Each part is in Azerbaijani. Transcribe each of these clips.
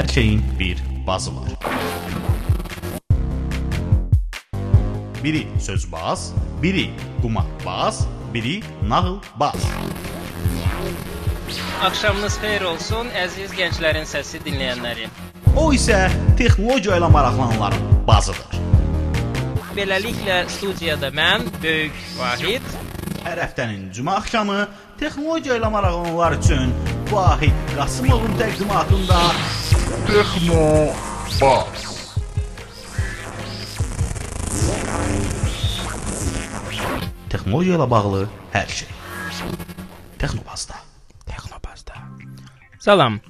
Hər şeyin bir bazı var. Biri sözbaz, biri qumarbaz, biri nağılbaz. Axşamınız xeyir olsun, əziz gənclərin səsi dinləyənləri. O isə texnologiya ilə maraqlananların bazıdır. Beləliklə studiyada mən, böyük Vahid, Hər həftənin cümə axşamı texnologiya ilə maraqlananlar üçün Vahid Qasımovun təqdimatında Texno Bas. texnologiya ilə bağlı hər şey. Texnobazda. Texnobazda. Salam.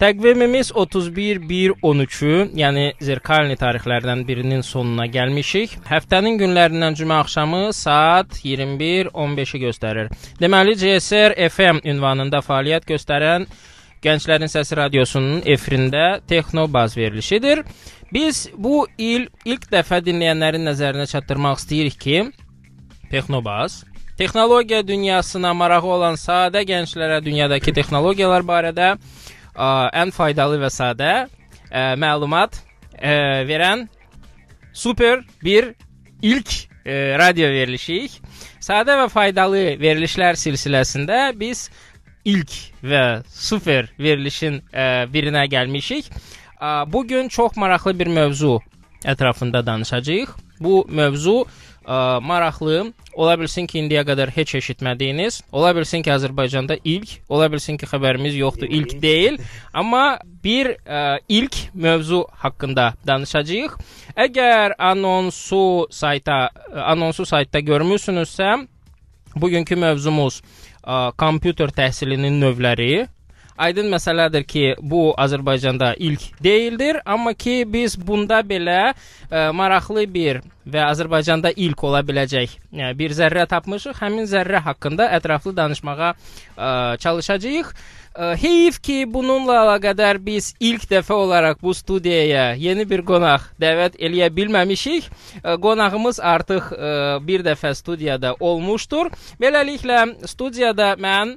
Təqvimimiz 31-1-13-ü, yəni zirkalni tarixlərdən birinin sonuna gəlmişik. Həftənin günlərindən cümə axşamı saat 21:15-i göstərir. Deməli CSR FM ünvanında fəaliyyət göstərən Gənclərin Səsi radiosunun efirində Texnobaz verilişidir. Biz bu il ilk dəfə dinləyənlərin nəzərinə çatdırmaq istəyirik ki, Texnobaz texnologiya dünyasına marağı olan sadə gənclərə dünyadakı texnologiyalar barədə ə, ən faydalı və sadə ə, məlumat ə, verən super bir ilk ə, radio verilişik. Sadə və faydalı verilişlər silsiləsində biz ilk və super verilişin ə, birinə gəlmişik. Ə, bu gün çox maraqlı bir mövzu ətrafında danışacağıq. Bu mövzu ə, maraqlı, ola bilsin ki, indiyə qədər heç eşitmədiyiniz, ola bilsin ki, Azərbaycanda ilk, ola bilsin ki, xəbərimiz yoxdur, ilk deyil, amma bir ə, ilk mövzu haqqında danışacağıq. Əgər anonsu sayta anonsu saytda görmüsünüzsə, bugünkü mövzumuz ə, kompüter təhsilinin növləri Aydın məsələdir ki, bu Azərbaycanda ilk deyildir, amma ki biz bunda belə ə, maraqlı bir və Azərbaycanda ilk ola biləcək ə, bir zərrə tapmışıq. Həmin zərrə haqqında ətraflı danışmağa ə, çalışacağıq. Ə, heyif ki, bununla əlaqədar biz ilk dəfə olaraq bu studiyaya yeni bir qonaq dəvət eləyə bilməmişik. Ə, qonağımız artıq ə, bir dəfə studiyada olmuşdur. Beləliklə studiyada mən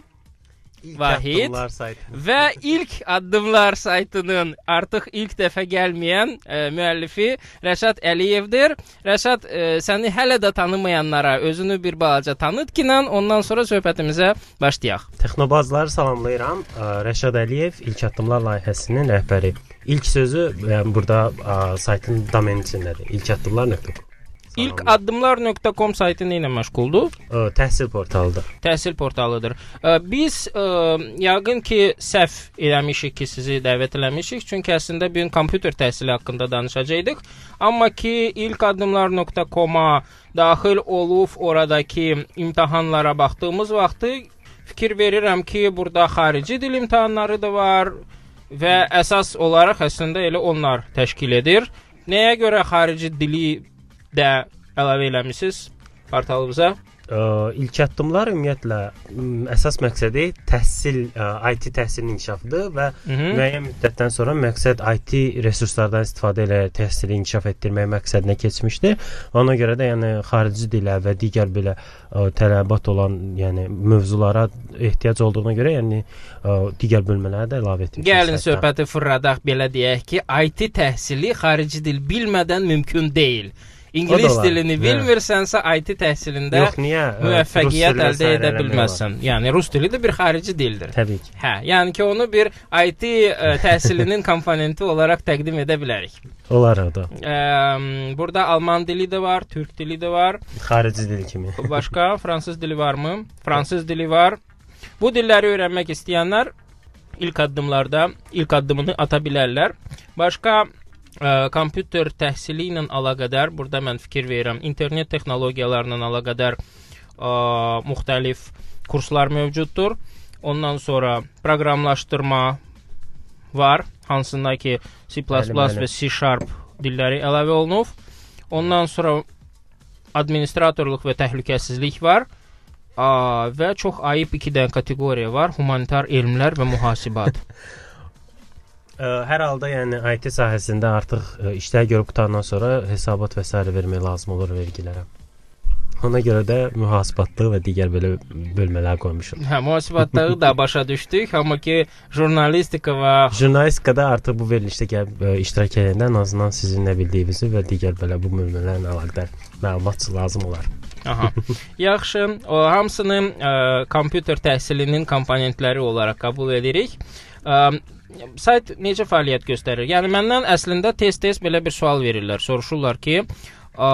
Vahid və ilk addımlar saytının artıq ilk dəfə gəlməyən ə, müəllifi Rəşad Əliyevdir. Rəşad, ə, səni hələ də tanımayanlara özünü bir balaca tanıt ki, ondan sonra söhbətimizə başlayaq. Texnobazları salamlayıram. Ə, Rəşad Əliyev İlk Addımlar layihəsinin rəhbəri. İlk sözü yəni burada ə, saytın domeni içindədir. İlkaddımlar.com. İlk addımlar.com saytı nə ilə məşğuldur? Ə, təhsil portalıdır. Təhsil portalıdır. Ə, Biz ə, yəqin ki, səhv eləmişik ki, sizi dəvət eləmişik, çünki əslində bu gün kompüter təhsili haqqında danışacaqdıq. Amma ki, ilk addımlar.com-a daxil olub oradakı imtahanlara baxdığımız vaxtı fikir verirəm ki, burada xarici dil imtahanları da var və əsas olaraq əslində elə onlar təşkil edir. Nəyə görə xarici dili də əlavə eləmisiniz portalımıza? Ə, ilk addımlar ümumiyyətlə əsas məqsədi təhsil, ə, IT təhsilinin inkişafıdır və Hı -hı. müəyyən müddətdən sonra məqsəd IT resurslardan istifadə ilə təhsili inkişaf etdirmək məqsədinə keçmişdi. Ona görə də yəni xarici dilə və digər belə ə, tələbat olan, yəni mövzulara ehtiyac olduğuna görə yəni ə, digər bölmələrə də əlavə etmişik. Gəlin saytda. söhbəti fırladaq belə deyək ki, IT təhsili xarici dil bilmədən mümkün deyil. İngilis O da var. dilini bilmirsənsə IT təhsilində Yox, niyə? Müvəffəqiyyət əldə edə bilməzsən. Yəni rus dili də bir xarici dildir. Təbii ki. Hə, yəni ki, onu bir IT ə, təhsilinin komponenti olaraq təqdim edə bilərik. Olar o da. Ə, burada alman dili də var, türk dili də var. Xarici dil kimi. Başqa fransız dili varmı? Fransız dili var. Bu dilləri öyrənmək istəyənlər ilk addımlarda ilk addımını ata bilərlər. Başqa ə, kompüter təhsili ilə əlaqədar burada mən fikir verirəm, internet texnologiyalarla əlaqədar ə, müxtəlif kurslar mövcuddur. Ondan sonra proqramlaşdırma var, hansında ki C++ Bəli, bəli. və C# dilləri əlavə olunub. Ondan sonra administratorluq və təhlükəsizlik var. Aa, və çox ayıb 2 dənə kateqoriya var: humanitar elmlər və mühasibat. Hər halda yəni IT sahəsində artıq işlər görüb qutandan sonra hesabat və s. vermək lazım olur vergilərə. Ona görə də mühasibatlıq və digər belə bölmələr qoymuşuq. Hə, mühasibatları da başa düşdük, amma ki jurnalistika və Jurnalistikada artıq bu verilişdə gəlib iştirak edəndə ən azından sizin nə bildiyinizi və digər belə bu bölmələrlə əlaqədar məlumat lazım olar. Aha. Yaxşı, o hamısını ə, kompüter təhsilinin komponentləri olaraq qəbul edirik. Ə, sayt necə fəaliyyət göstərir? Yəni məndən əslində tez-tez belə bir sual verirlər. Soruşurlar ki, ə,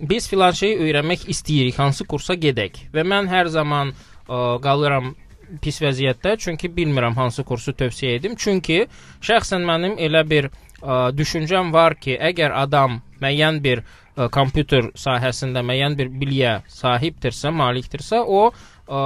biz filan şeyi öyrənmək istəyirik, hansı kursa gedək? Və mən hər zaman ə, qalıram pis vəziyyətdə, çünki bilmirəm hansı kursu tövsiyə edim. Çünki şəxsən mənim elə bir ə, düşüncəm var ki, əgər adam müəyyən bir ə, kompüter sahəsində müəyyən bir biliyə sahibdirsə, malikdirsə, o ə,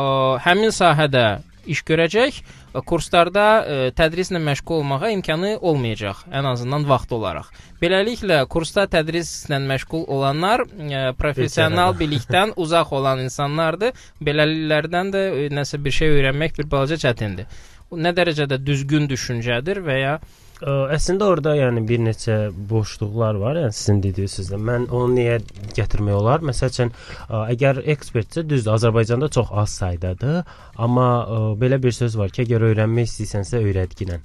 həmin sahədə iş görəcək. Kurslarda ə, tədrislə məşğul olmağa imkanı olmayacaq, ən azından vaxt olaraq. Beləliklə, kursda tədrislə məşğul olanlar ə, professional bilikdən uzaq olan insanlardır. Beləliklərdən də ə, nəsə bir şey öyrənmək bir balaca çətindir. Bu nə dərəcədə düzgün düşüncədir və ya Ə, əslində orada yəni bir neçə boşluqlar var. Yəni sizin dediyiniz sizdə. Mən onu niyə gətirmək olar? Məsəl üçün, ə, əgər ekspertsə düzdür, Azərbaycanda çox az saydadır, amma ə, belə bir söz var ki, əgər öyrənmək istəyirsənsə öyrətginə.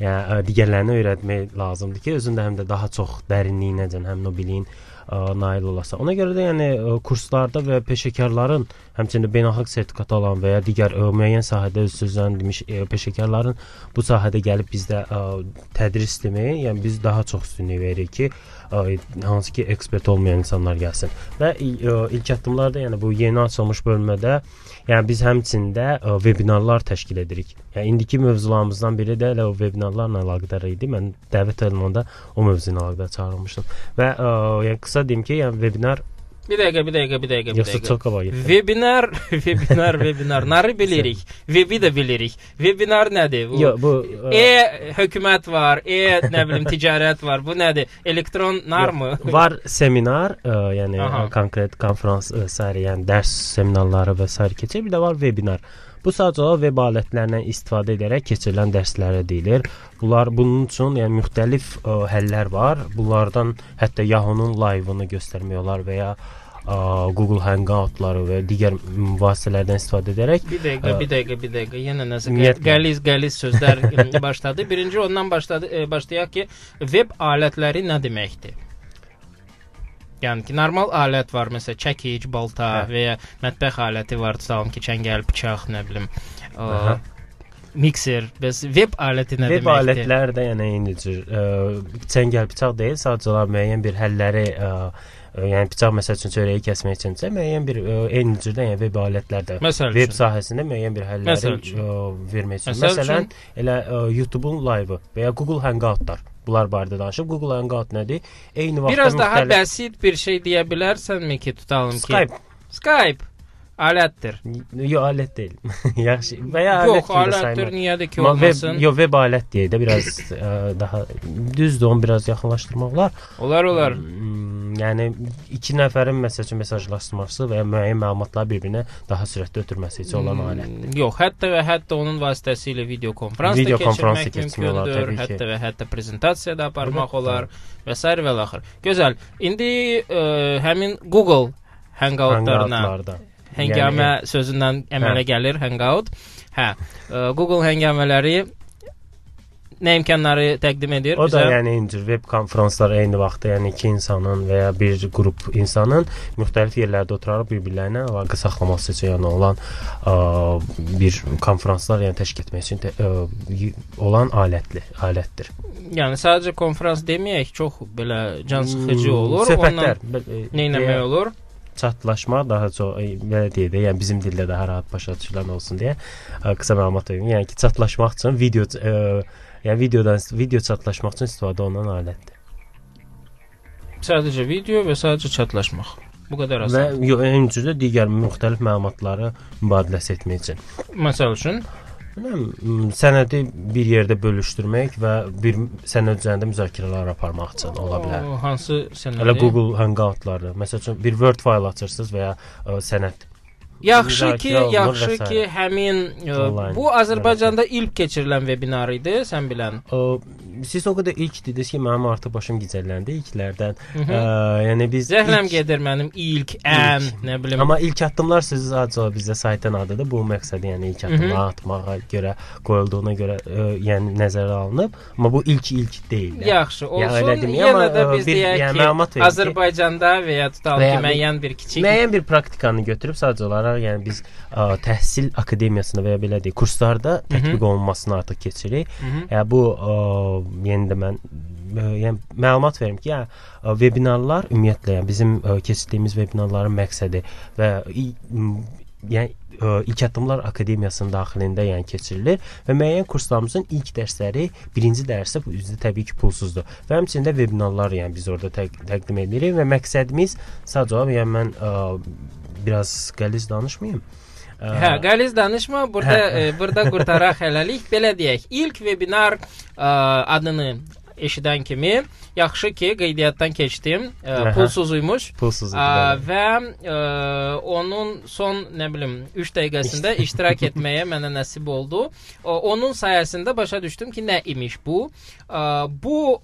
Yəni ə, digərlərini öyrətmək lazımdır ki, özün də həm də daha çox dərinliyinəcən həmin o biliyin nail olasan. Ona görə də yəni kurslarda və peşəkarların, həmçinin beynəlxalq sertifikat alan və ya digər ə, müəyyən sahədə öz ə, peşəkarların bu sahədə gəlib bizdə ə, tədris deməyə, yəni biz daha çox üstünlük veririk ki, ə, hansı ki ekspert olmayan insanlar gəlsin. Və ə, ilk addımlarda yəni bu yeni açılmış bölmədə Yəni biz həmçində ə, vebinarlar təşkil edirik. Yəni indiki mövzularımızdan biri də elə o vebinarlarla əlaqədar idi. Mən dəvət olunanda o mövzu ilə əlaqədar çağırılmışdım. Və ə, yəni qısa deyim ki, yəni webinar Bir dəqiqə, bir dəqiqə, bir dəqiqə, bir yoxsa dəqiqə. çox qabağa getdim. Webinar, webinar, webinarları bilirik. Webi də bilirik. Webinar nədir? Bu Yox, bu ə, E hökumət var, e nə bilim ticarət var. Bu nədir? Elektronlar mı? var seminar, ə, yəni Aha. ə, konkret konfrans ə, sair, yəni dərs seminarları və sair keçir. Bir də var webinar. Bu sadəcə web alətlərindən istifadə edərək keçirilən dərslərə deyilir. Bunlar bunun üçün yəni müxtəlif ə, həllər var. Bunlardan hətta Yahoo-nun live-ını göstərmək olar və ya ə, Google Hangout-ları və digər vasitələrdən istifadə edərək Bir dəqiqə, Ə, bir dəqiqə, bir dəqiqə. Yenə nəsə qəliz, qəliz sözlər başladı. Birinci ondan başladı, e, başlayaq ki, web alətləri nə deməkdir? Yəni ki, normal alət var, məsələn, çəkic, balta Hə. və ya mətbəx aləti var, tutalım ki, çəngəl, bıçaq, nə bilim, ə, Aha. mikser. Bəs web aləti nə Web deməkdir? alətləri də yəni eyni cür ə, çəngəl bıçaq deyil, sadəcə müəyyən bir həlləri ə, yəni bıçaq məsəl üçün çörəyi kəsmək üçünsə müəyyən bir eyni cürdə yəni web alətlər də Məsəl web üçün. sahəsində müəyyən bir həlləri vermək üçün. Məsəl Məsələn, elə ə, YouTube-un live-ı və ya Google Hangout-lar bunlar barədə danışıb. Google Hangout nədir? Eyni vaxtda Biraz daha müxtəlif- bəsit bir şey deyə bilərsənmi ki, tutalım ki, Skype Skype alətdir. Yox, alət deyil. Yaxşı. Və ya Yox, alət də alətdir, niyə ki Amma web, olmasın? yox, web alət deyə də biraz ə, daha düzdür, onu biraz yaxınlaşdırmaq olar. Olar, olar. Hmm, yəni iki nəfərin məsəl üçün mesajlaşması və ya müəyyən məlumatları bir-birinə daha sürətli ötürməsi üçün olan. Hmm, Yox, hətta və hətta onun vasitəsilə video konfrans da Video konfrans da keçirmək mümkündür. ki. Hətta və hətta prezentasiya da aparmaq olar və s. və axır. Gözəl. İndi ə, həmin Google Hangout-larına Həngamə sözündən əmələ Hə. gəlir Hangout. Hə, Google həngamələri nə imkanları təqdim edir O da bizə? yəni eyni cür web konfranslar eyni vaxtda, yəni iki insanın və ya bir qrup insanın müxtəlif yerlərdə oturaraq bir-birlərinə əlaqə saxlaması üçün yəni olan ə, bir konfranslar yəni təşkil etmək üçün tə, ə, y- olan alətli, alətdir. Yəni sadəcə konfrans deməyək, çox belə can sıxıcı olur. Söhbətlər Ondan e, nə etmək olur? Çatlaşma daha çox e, belə deyək də, yəni bizim dildə daha rahat başa düşülən olsun deyə ə, qısa məlumat verim. Yəni ki, çatlaşmaq üçün video ə, yəni videodan video çatlaşmaq üçün istifadə olunan alətdir. Sadəcə video və sadəcə çatlaşmaq. Bu qədər Və asan. yo, eyni cürdə digər müxtəlif məlumatları mübadiləsi etmək üçün. Məsəl üçün Bilmirəm, sənədi bir yerdə bölüşdürmək və bir sənəd üzərində müzakirələr aparmaq üçün ola bilər. o, hansı sənədi? Elə Google Hangout-larda, məsəl üçün bir Word fayl açırsınız və ya ə, sənəd Yaxşı ki, yaxşı və sairə. ki, həmin ə, Onlayn bu Azərbaycanda ilk keçirilən webinar idi, sən bilən. O siz o qədər ilk dediniz ki, mənim artıq başım gicəlləndi ilklərdən. Hı -hı. Ə, yəni biz Zəhləm ilk- gedir mənim ilk, ən, nə bilim. Amma ilk addımlar siz acaba bizdə saytın adıdır. Bu məqsədi yəni ilk addımlar atmağa görə qoyulduğuna görə ə, yəni nəzərə alınıb. Amma bu ilk ilk deyil. yəni. Yaxşı, olsun. deməyim, amma, Yenə də ə, biz bir, deyək yəni, ki, Azərbaycanda və ya tutalım ki, müəyyən bir kiçik Müəyyən bir praktikanı götürüb sadəcə olaraq yəni biz ə, təhsil akademiyasında və ya belə deyək, kurslarda tətbiq olunmasını artıq keçirik. Yəni bu ə, yəni də mən ə, yəni məlumat verim ki, yəni vebinarlar ümumiyyətlə yəni bizim ə, keçirdiyimiz vebinarların məqsədi və yəni ə, ilk addımlar akademiyasının daxilində yəni keçirilir və müəyyən kurslarımızın ilk dərsləri birinci dərsi bu üzdə təbii ki pulsuzdur. Və həmçinin də vebinarlar yəni biz orada təq təqdim edirik və məqsədimiz sadəcə olaraq yəni mən ə, biraz qəliz danışmayım. Ə, Hə, qəliz danışma. Burada Hə. e, burada qurtaraq hələlik. Belə deyək, ilk webinar ə, adını eşidən kimi yaxşı ki, qeydiyyatdan keçdim. Ə, Aha. pulsuz imiş. pulsuz idi. Ə, və ə, onun son nə bilim 3 dəqiqəsində iştirak etməyə mənə nəsib oldu. O, onun sayəsində başa düşdüm ki, nə imiş bu. Ə, bu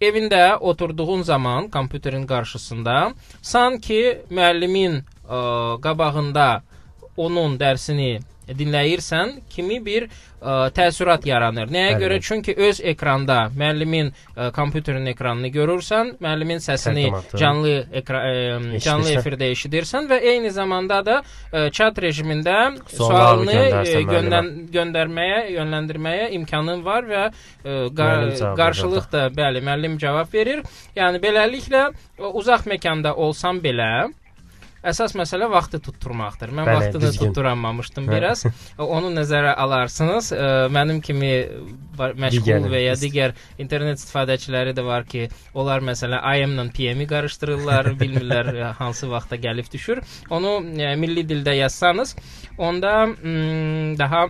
evində oturduğun zaman kompüterin qarşısında sanki müəllimin ə, qabağında onun dərsini dinləyirsən, kimi bir ə, təəssürat yaranır. Nəyə Bəli, görə? Çünki öz ekranda müəllimin ə, kompüterin ekranını görürsən, müəllimin səsini Təqdimatı. canlı ekra ə, canlı Eşidirsən. efirdə eşidirsən və eyni zamanda da ə, chat rejimində sualını göndərsən ə, göndən göndərməyə, yönləndirməyə imkanın var və ə, Müəllim qar qarşılıq da bəli, müəllim cavab verir. Yəni beləliklə ə, uzaq məkanda olsam belə Əsas məsələ vaxtı tutturmaqdır. Mən Bəli, vaxtını düzgün. tutturamamışdım Hə. biraz. Onu nəzərə alarsınız. Mənim kimi məşğul və ya digər internet istifadəçiləri də var ki, onlar məsələn AM-la PM-i qarışdırırlar, bilmirlər hansı vaxta gəlib düşür. Onu milli dildə yazsanız, onda daha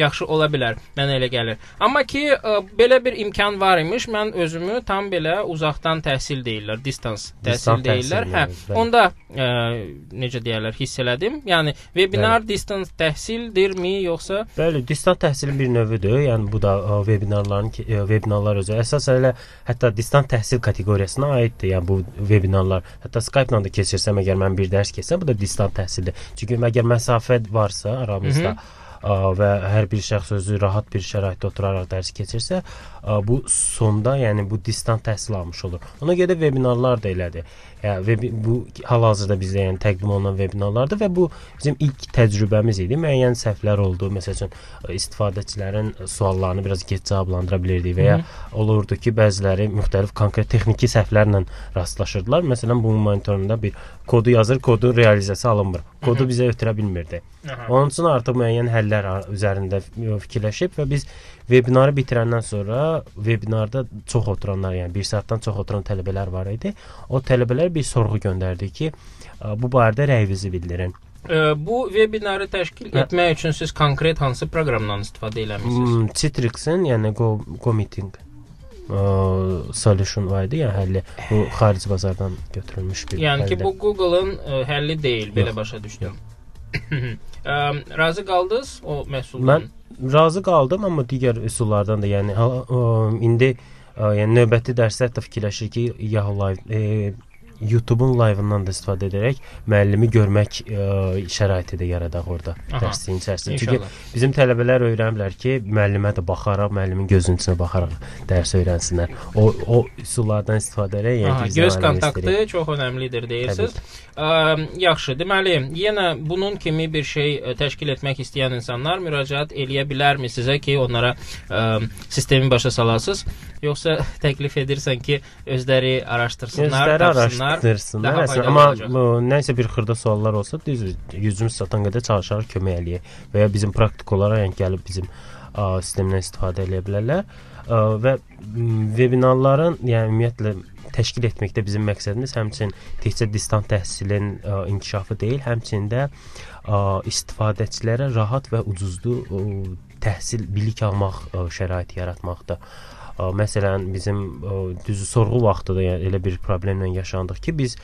yaxşı ola bilər. Mənə elə gəlir. Amma ki ə, belə bir imkan var imiş, mən özümü tam belə uzaqdan təhsil deyirlər, distans təhsil deyirlər. Hə, yəni, bəli. onda ə, necə deyirlər, hiss elədim. Yəni webinar distans təhsildirmi yoxsa Bəli, distant təhsilin bir növüdür. Yəni bu da ə, vebinarların ki- ə, vebinarlar özü əsas elə hətta distant təhsil kateqoriyasına aiddir. Yəni bu vebinarlar hətta Skype-la da keçirsəm əgər mən bir dərs keçsəm, bu da distant təhsildir. Çünki əgər məsafə varsa aramızda ə, və hər bir şəxs özü rahat bir şəraitdə oturaraq dərs keçirsə, bu sonda yəni bu distant təhsil almış olur. Ona görə də vebinarlar da elədir. Yəni bu hal-hazırda bizdə yəni təqdim olunan vebinarlardır və bu bizim ilk təcrübəmiz idi. Müəyyən səhvlər oldu. Məsəl üçün ə, istifadəçilərin suallarını biraz gec cavablandıra bilirdik və ya olurdu ki, bəziləri müxtəlif konkret texniki səhvlərlə rastlaşırdılar. Məsələn, bunun monitorunda bir kodu yazır, kodun realizasiya alınmır. Kodu bizə ötürə bilmirdi. Onun üçün artıq müəyyən həllər üzərində fikirləşib və biz vebinarı bitirəndən sonra vebinarda çox oturanlar, yəni 1 saatdan çox oturan tələbələr var idi. O tələbələr bir sorğu göndərdi ki, bu barədə rəyinizi bildirin. ə, bu webinarı təşkil Hə. etmək üçün siz konkret hansı proqramdan istifadə eləmisiniz? Hmm, Citrix-in, yəni Go, Go Meeting ə, solution var idi, yəni həlli bu xarici bazardan götürülmüş bir. Yəni ki, həldir. bu Google-ın ə, həlli deyil, belə Yox. başa düşdüm. Ə, razı qaldınız o məhsuldan? Mən razı qaldım, amma digər üsullardan da, yəni ha, ə, indi ə, yəni növbəti dərsdə hətta fikirləşirik ki, Yahoo Live e, YouTube-un live-ından da istifadə edərək müəllimi görmək ə, şəraiti də yaradaq orada dərsin içərisində. Çünki bizim tələbələr öyrəniblər ki, müəllimə də baxaraq, müəllimin gözünün içinə baxaraq dərs öyrənsinlər. O o üsullardan istifadə edərək, yəni Aha, göz kontaktı istəyirik. çox önəmlidir deyirsiniz. Ə, yaxşı, deməli, yenə bunun kimi bir şey ə, təşkil etmək istəyən insanlar müraciət eləyə bilərmi sizə ki, onlara ə, sistemi başa salasınız, yoxsa təklif edirsən ki, özləri araşdırsınlar, Özləri tapsınlar. araşdırsınlar. faydalı amma olacaq. ə, nəsə bir xırda suallar olsa, düz gücümüz çatan qədər çalışaraq kömək eləyək və ya bizim praktik olaraq yəni gəlib bizim ə, sistemdən istifadə edə bilərlər. Ə, və m, vebinarların, yəni ümumiyyətlə təşkil etməkdə bizim məqsədimiz həmçinin təkcə distant təhsilin ə, inkişafı deyil, həmçinin də ə, istifadəçilərə rahat və ucuzlu ə, təhsil bilik almaq ə, şəraiti yaratmaqdır. Ə, məsələn bizim düzü sorğu vaxtı da yəni elə bir problemlə yaşandıq ki, biz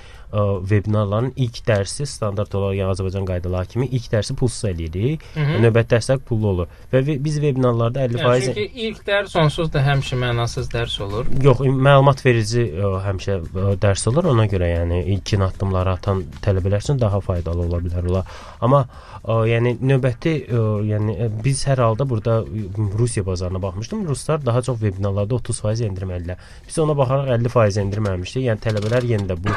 vebinarların ilk dərsi standart olaraq yəni Azərbaycan qaydaları kimi ilk dərsi pulsuz eləyirik. Növbəti dərslər pullu olur. Və biz vebinarlarda 50% Yəni, çünki ilk dərs onsuz da həmişə mənasız dərs olur. Yox, məlumat verici ə, həmişə ə, dərs olur. Ona görə yəni ilkin addımları atan tələbələr üçün daha faydalı ola bilər olar. Amma yəni növbəti ə, yəni biz hər halda burada Rusiya bazarına baxmışdım. Ruslar daha çox vebinarlarda 30% endirim edirlər. Biz ona baxaraq 50% endirim eləmişdik. Yəni tələbələr yenə də bu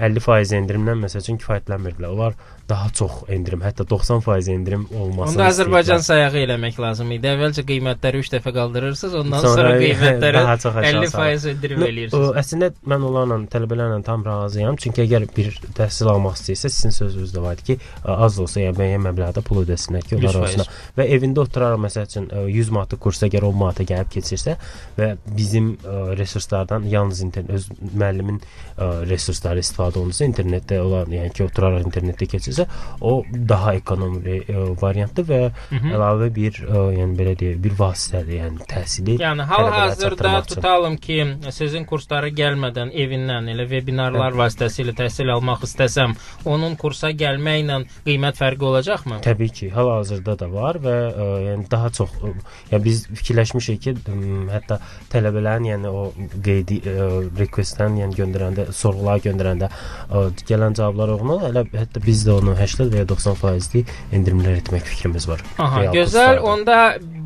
50% endirimdən məsəl üçün kifayətlənmirdilər. Onlar daha çox endirim, hətta 90% endirim olmasını Onda Azərbaycan sayağı eləmək lazım idi. Əvvəlcə qiymətləri 3 dəfə qaldırırsınız, ondan Sonra sonra qiymətləri aşağı 50% endirim eləyirsiniz. Əslində mən onlarla, tələbələrlə tam razıyam. Çünki əgər bir təhsil almaq istəyirsə, sizin sözünüzdə var idi ki, az da olsa, yəni müəyyən məbləğdə pul ödəsinlər ki, onlar 100%. olsun. Və evində oturaraq məsəl üçün ə, 100 manatlıq kurs əgər 10 manata gəlib keçirsə və bizim ə, resurslardan yalnız internet öz müəllimin ə, resursları istifadə olunsa, internetdə olan, yəni ki, oturaraq internetdə keçirsə, o daha ekonomik ə, variantdır və Mhm. əlavə bir ə, yəni belə deyək, bir vasitədir, yəni təhsili Yəni hal-hazırda tutalım ki, sizin kurslara gəlmədən evindən elə vebinarlar vasitəsilə təhsil almaq istəsəm, onun kursa gəlməklə qiymət fərqi olacaqmı? Təbii ki, hal-hazırda da var və ə, yəni daha çox ə, yəni biz fikirləşmişik ki, ə, hətta tələbələrin yəni o qeydi ə, request-dən yəni göndərəndə, sorğular göndərəndə ə, gələn cavablar uyğun elə hətta biz də onu 80 və ya 90 faizli endirimlər etmək fikrimiz var. Aha, Real gözəl. kurslarda. Onda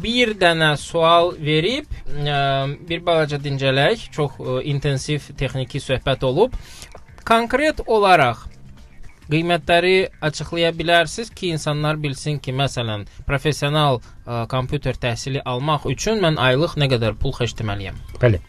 bir dənə sual verib ə, bir balaca dincələk. Çox ə, intensiv texniki söhbət olub. Konkret olaraq qiymətləri açıqlaya bilərsiniz ki, insanlar bilsin ki, məsələn, professional ə, kompüter təhsili almaq üçün mən aylıq nə qədər pul xərcləməliyəm? Bəli.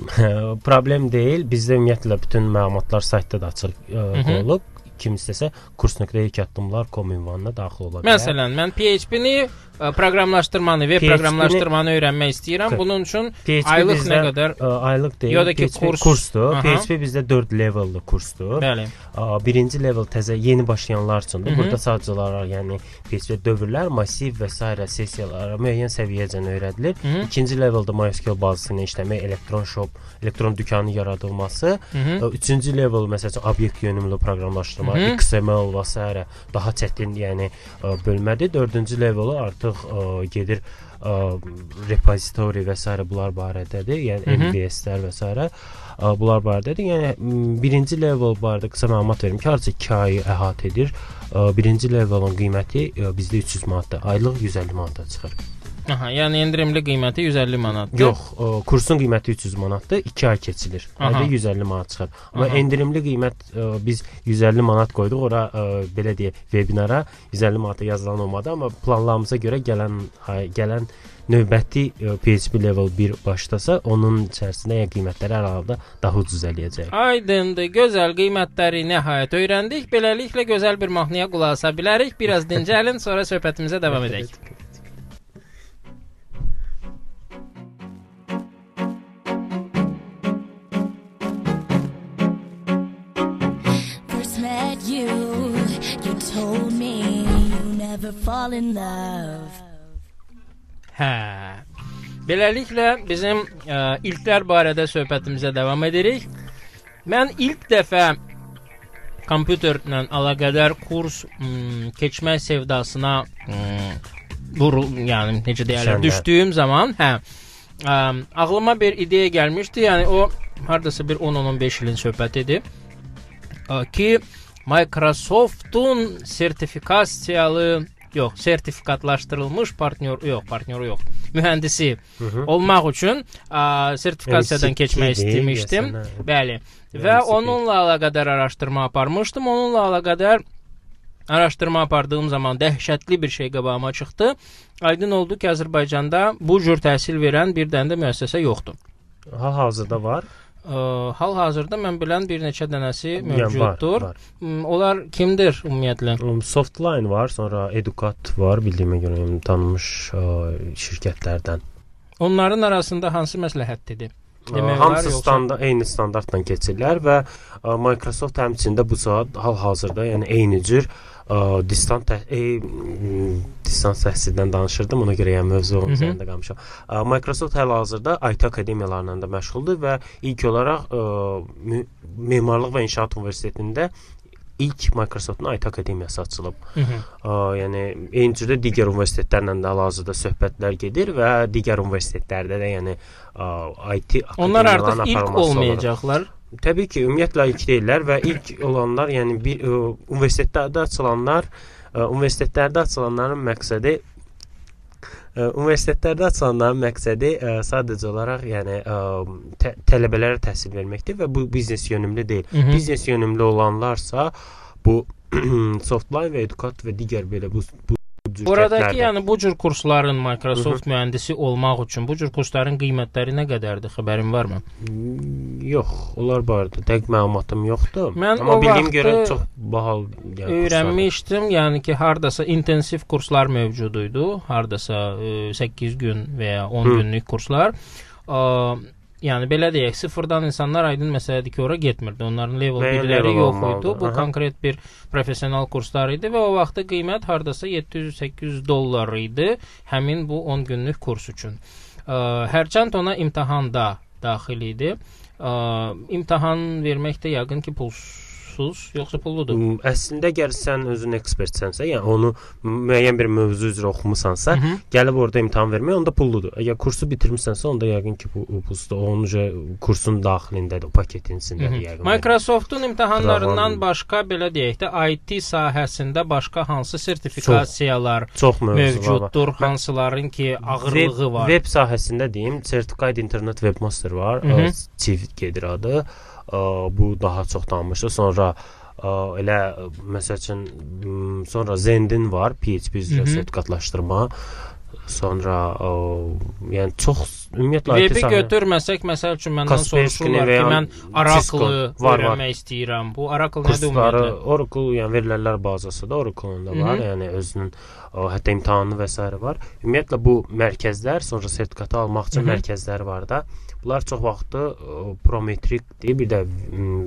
Problem deyil. Bizdə ümumiyyətlə bütün məlumatlar saytda da açıq ə, qoyulub. Kim istəsə kurs.2 addımlar.com ünvanına daxil ola bilər. Məsələn, mən PHP-ni ə, proqramlaşdırmanı, veb PHP-ni proqramlaşdırmanı öyrənmək istəyirəm. Bunun üçün PHP aylıq bizdə, nə qədər? ə, aylıq deyil. Ya da ki, PHP kurs. kursdur. Aha. PHP bizdə 4 levelli kursdur. Bəli. Aa, birinci level təzə yeni başlayanlar üçündür. Burada sadəcə olaraq yəni PHP dövrlər, massiv və s. sessiyalara müəyyən səviyyəcən öyrədilir. Mhm. İkinci leveldə MySQL bazası ilə işləmək, elektron shop, elektron dükanı yaradılması. Mhm. Ə, Üçüncü level məsələn üçün obyekt yönümlü proqramlaşdırma, Mhm. XML və s. daha çətin, yəni ə, bölmədir. Dördüncü levelu artıq ə, gedir ə, repozitori və s. bunlar barədədir. Yəni Mhm. MVS-lər və s. ə, bunlar barədədir. Yəni birinci level barədə qısa məlumat verim ki, hardasa 2 ayı əhatə edir. Ə, Birinci levelin qiyməti ə, bizdə 300 manatdır. Aylıq 150 manata çıxır. Aha, yəni endirimli qiyməti 150 manatdır. Yox, ə, kursun qiyməti 300 manatdır. 2 ay keçilir. Ayda 150 manat çıxır. Amma Aha. endirimli qiymət ə, biz 150 manat qoyduq ora ə, belə deyək, vebinara 150 manata yazılan olmadı, amma planlarımıza görə gələn ay, gələn növbəti ə, PHP level 1 başlasa, onun içərisində yəni qiymətləri hər halda daha ucuz eləyəcək. Aydındır, gözəl qiymətləri nəhayət öyrəndik. Beləliklə gözəl bir mahnıya qulaq asa bilərik. Biraz dincəlin, sonra söhbətimizə davam edək. Told me you never fall in love. Hə. Beləliklə bizim ə, ilklər barədə söhbətimizə davam edirik. Mən ilk dəfə kompüterlə əlaqədar kurs m, keçmək sevdasına m, vur, yəni necə deyirlər, düşdüyüm zaman, hə, ə, ağlıma bir ideya gəlmişdi. Yəni o hardasa bir 10-15 ilin söhbətidir. Ə, ki Microsoft'un sertifikasiyalı yox, sertifikatlaşdırılmış partnyor yox, partnyoru yox, mühəndisi Mhm. olmaq üçün ə, sertifikasiyadan keçmək istəmişdim. Bəli. Və onunla əlaqədar araşdırma aparmışdım. Onunla əlaqədar araşdırma apardığım zaman dəhşətli bir şey qabağıma çıxdı. Aydın oldu ki, Azərbaycanda bu cür təhsil verən bir dənə də müəssəsə yoxdur. Hal-hazırda var. Ə, Hal-hazırda mən bilən bir neçə dənəsi Yəni var, mövcuddur. var. Onlar kimdir ümumiyyətlə? Um, Softline var, sonra Educat var, bildiyimə görə yəni, tanınmış ə, şirkətlərdən. Onların arasında hansı məsləhətlidir? Demək hamısı yoxsa- standa eyni standartla keçirlər və Microsoft həmçində bu saat hal-hazırda, yəni eyni cür distant tə e, m, distant təhsildən danışırdım, ona görə yəni mövzu onun üzərində qalmışam. Microsoft hal-hazırda IT akademiyalarla da məşğuldur və ilk olaraq ə, Memarlıq və İnşaat Universitetində ilk Microsoftun IT akademiyası açılıb. Hı -hı. Ə, yəni eyni cürdə digər universitetlərlə də hal-hazırda söhbətlər gedir və digər universitetlərdə də yəni ə, IT Onlar artıq akademiyalarının ilk aparılması olmayacaqlar. Təbii ki, ümumiyyətlə ilk deyillər və ilk olanlar, yəni bir ə, universitetlərdə açılanlar, ə, universitetlərdə açılanların məqsədi ə, universitetlərdə açılanların məqsədi ə, sadəcə olaraq yəni ə, tə, tələbələrə təhsil verməkdir və bu biznes yönümlü deyil. Hı -hı. Biznes yönümlü olanlarsa bu Softline və Educat və digər belə bu bu cür Buradakı yəni bu cür kursların Microsoft mühəndisi olmaq üçün bu cür kursların qiymətləri nə qədərdir? Xəbərin varmı? Hmm, Yox, onlar barədə dəqiq məlumatım yoxdur. Mən Amma bildiyim görə çox bahal yəni, Öyrənmişdim, yəni ki, hardasa intensiv kurslar mövcud idi. Hardasa e, 8 gün və ya 10 Hı. günlük kurslar. A, yəni belə deyək, sıfırdan insanlar aydın məsələdir ki, ora getmirdi. Onların level Müəyyən bilgiləri level yox olmalıdır. idi. Bu Aha. konkret bir professional kurslar idi və o vaxtda qiymət hardasa 700-800 dollar idi həmin bu 10 günlük kurs üçün. Hərçənd ona imtahanda daxil idi. İmtahan vermək də yəqin ki, pulsuz, yoxsa pulludur? M, Əslində əgər sən özün ekspertsənsə, yəni onu müəyyən bir mövzu üzrə oxumusansa, Hı -hı. gəlib orada imtahan vermək onda pulludur. Əgər kursu bitirmisənsə, onda yəqin ki bu pulsuzdur. Onun üzrə kursun daxilindədir, o paketin içindədir yəqin. Microsoftun imtahanlarından Program- başqa belə deyək də IT sahəsində başqa hansı sertifikasiyalar çox var. mövcuddur, hansıların ki ağırlığı var. Web sahəsində deyim, Certified Internet Webmaster var. Hı -hı. Chief gedir adı. Ə, Bu daha çox tanınmışdır. Sonra ə, elə ə, məsəl üçün sonra Zendin var, PHP üzrə Hı -hı. sertifikatlaşdırma. Sonra ə, yəni çox ümumiyyətlə IT sahə- götürməsək, məsəl üçün məndən soruşurlar ki, mən Cisco Oracle var, öyrənmək istəyirəm. Bu Oracle nədir ümumiyyətlə? Oracle, yəni verilənlər bazasıdır. Oracle-ın da var, Hı -hı. yəni özünün o, hətta imtahanı və s. var. Ümumiyyətlə bu mərkəzlər, sonra sertifikatı almaq üçün Hı -hı. mərkəzlər var da. Bunlar çox vaxtı o, prometrikdir. Bir də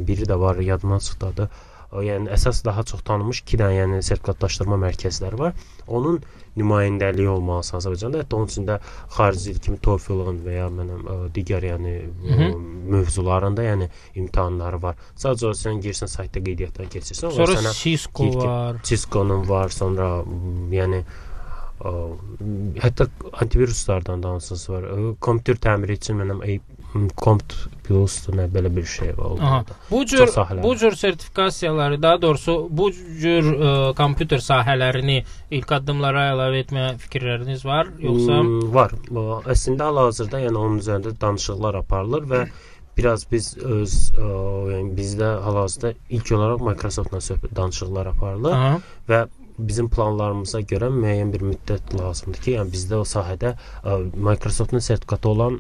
biri də var, yadımdan çıxdı. O, yəni əsas daha çox tanınmış 2 dənə yəni sertifikatlaşdırma mərkəzləri var. Onun nümayəndəliyi olmalısan Azərbaycanda. Hətta onun içində xarici dil kimi TOEFL-ın və ya mənim ə, digər yəni Hı hı. mövzularında yəni imtahanları var. Sadəcə sən girsən saytda qeydiyyatdan keçirsən, onlar Sonra sənə Cisco var. Cisco-nun var, sonra yəni hətta antiviruslardan da hansısı var. Kompüter təmiri üçün mənim Compt Plus nə belə bir şey var. Aha. Bu cür bu cür sertifikasiyaları, daha doğrusu bu cür ə, kompüter sahələrini ilk addımlara əlavə etmə fikirləriniz var, yoxsa Hmm, var. Əslində hal-hazırda yəni onun üzərində danışıqlar aparılır və biraz biz öz ə, yəni bizdə hal-hazırda ilk olaraq Microsoftla söhbət danışıqlar aparılır Aha. və bizim planlarımıza görə müəyyən bir müddət lazımdır ki, yəni bizdə o sahədə ə, Microsoftun sertifikatı olan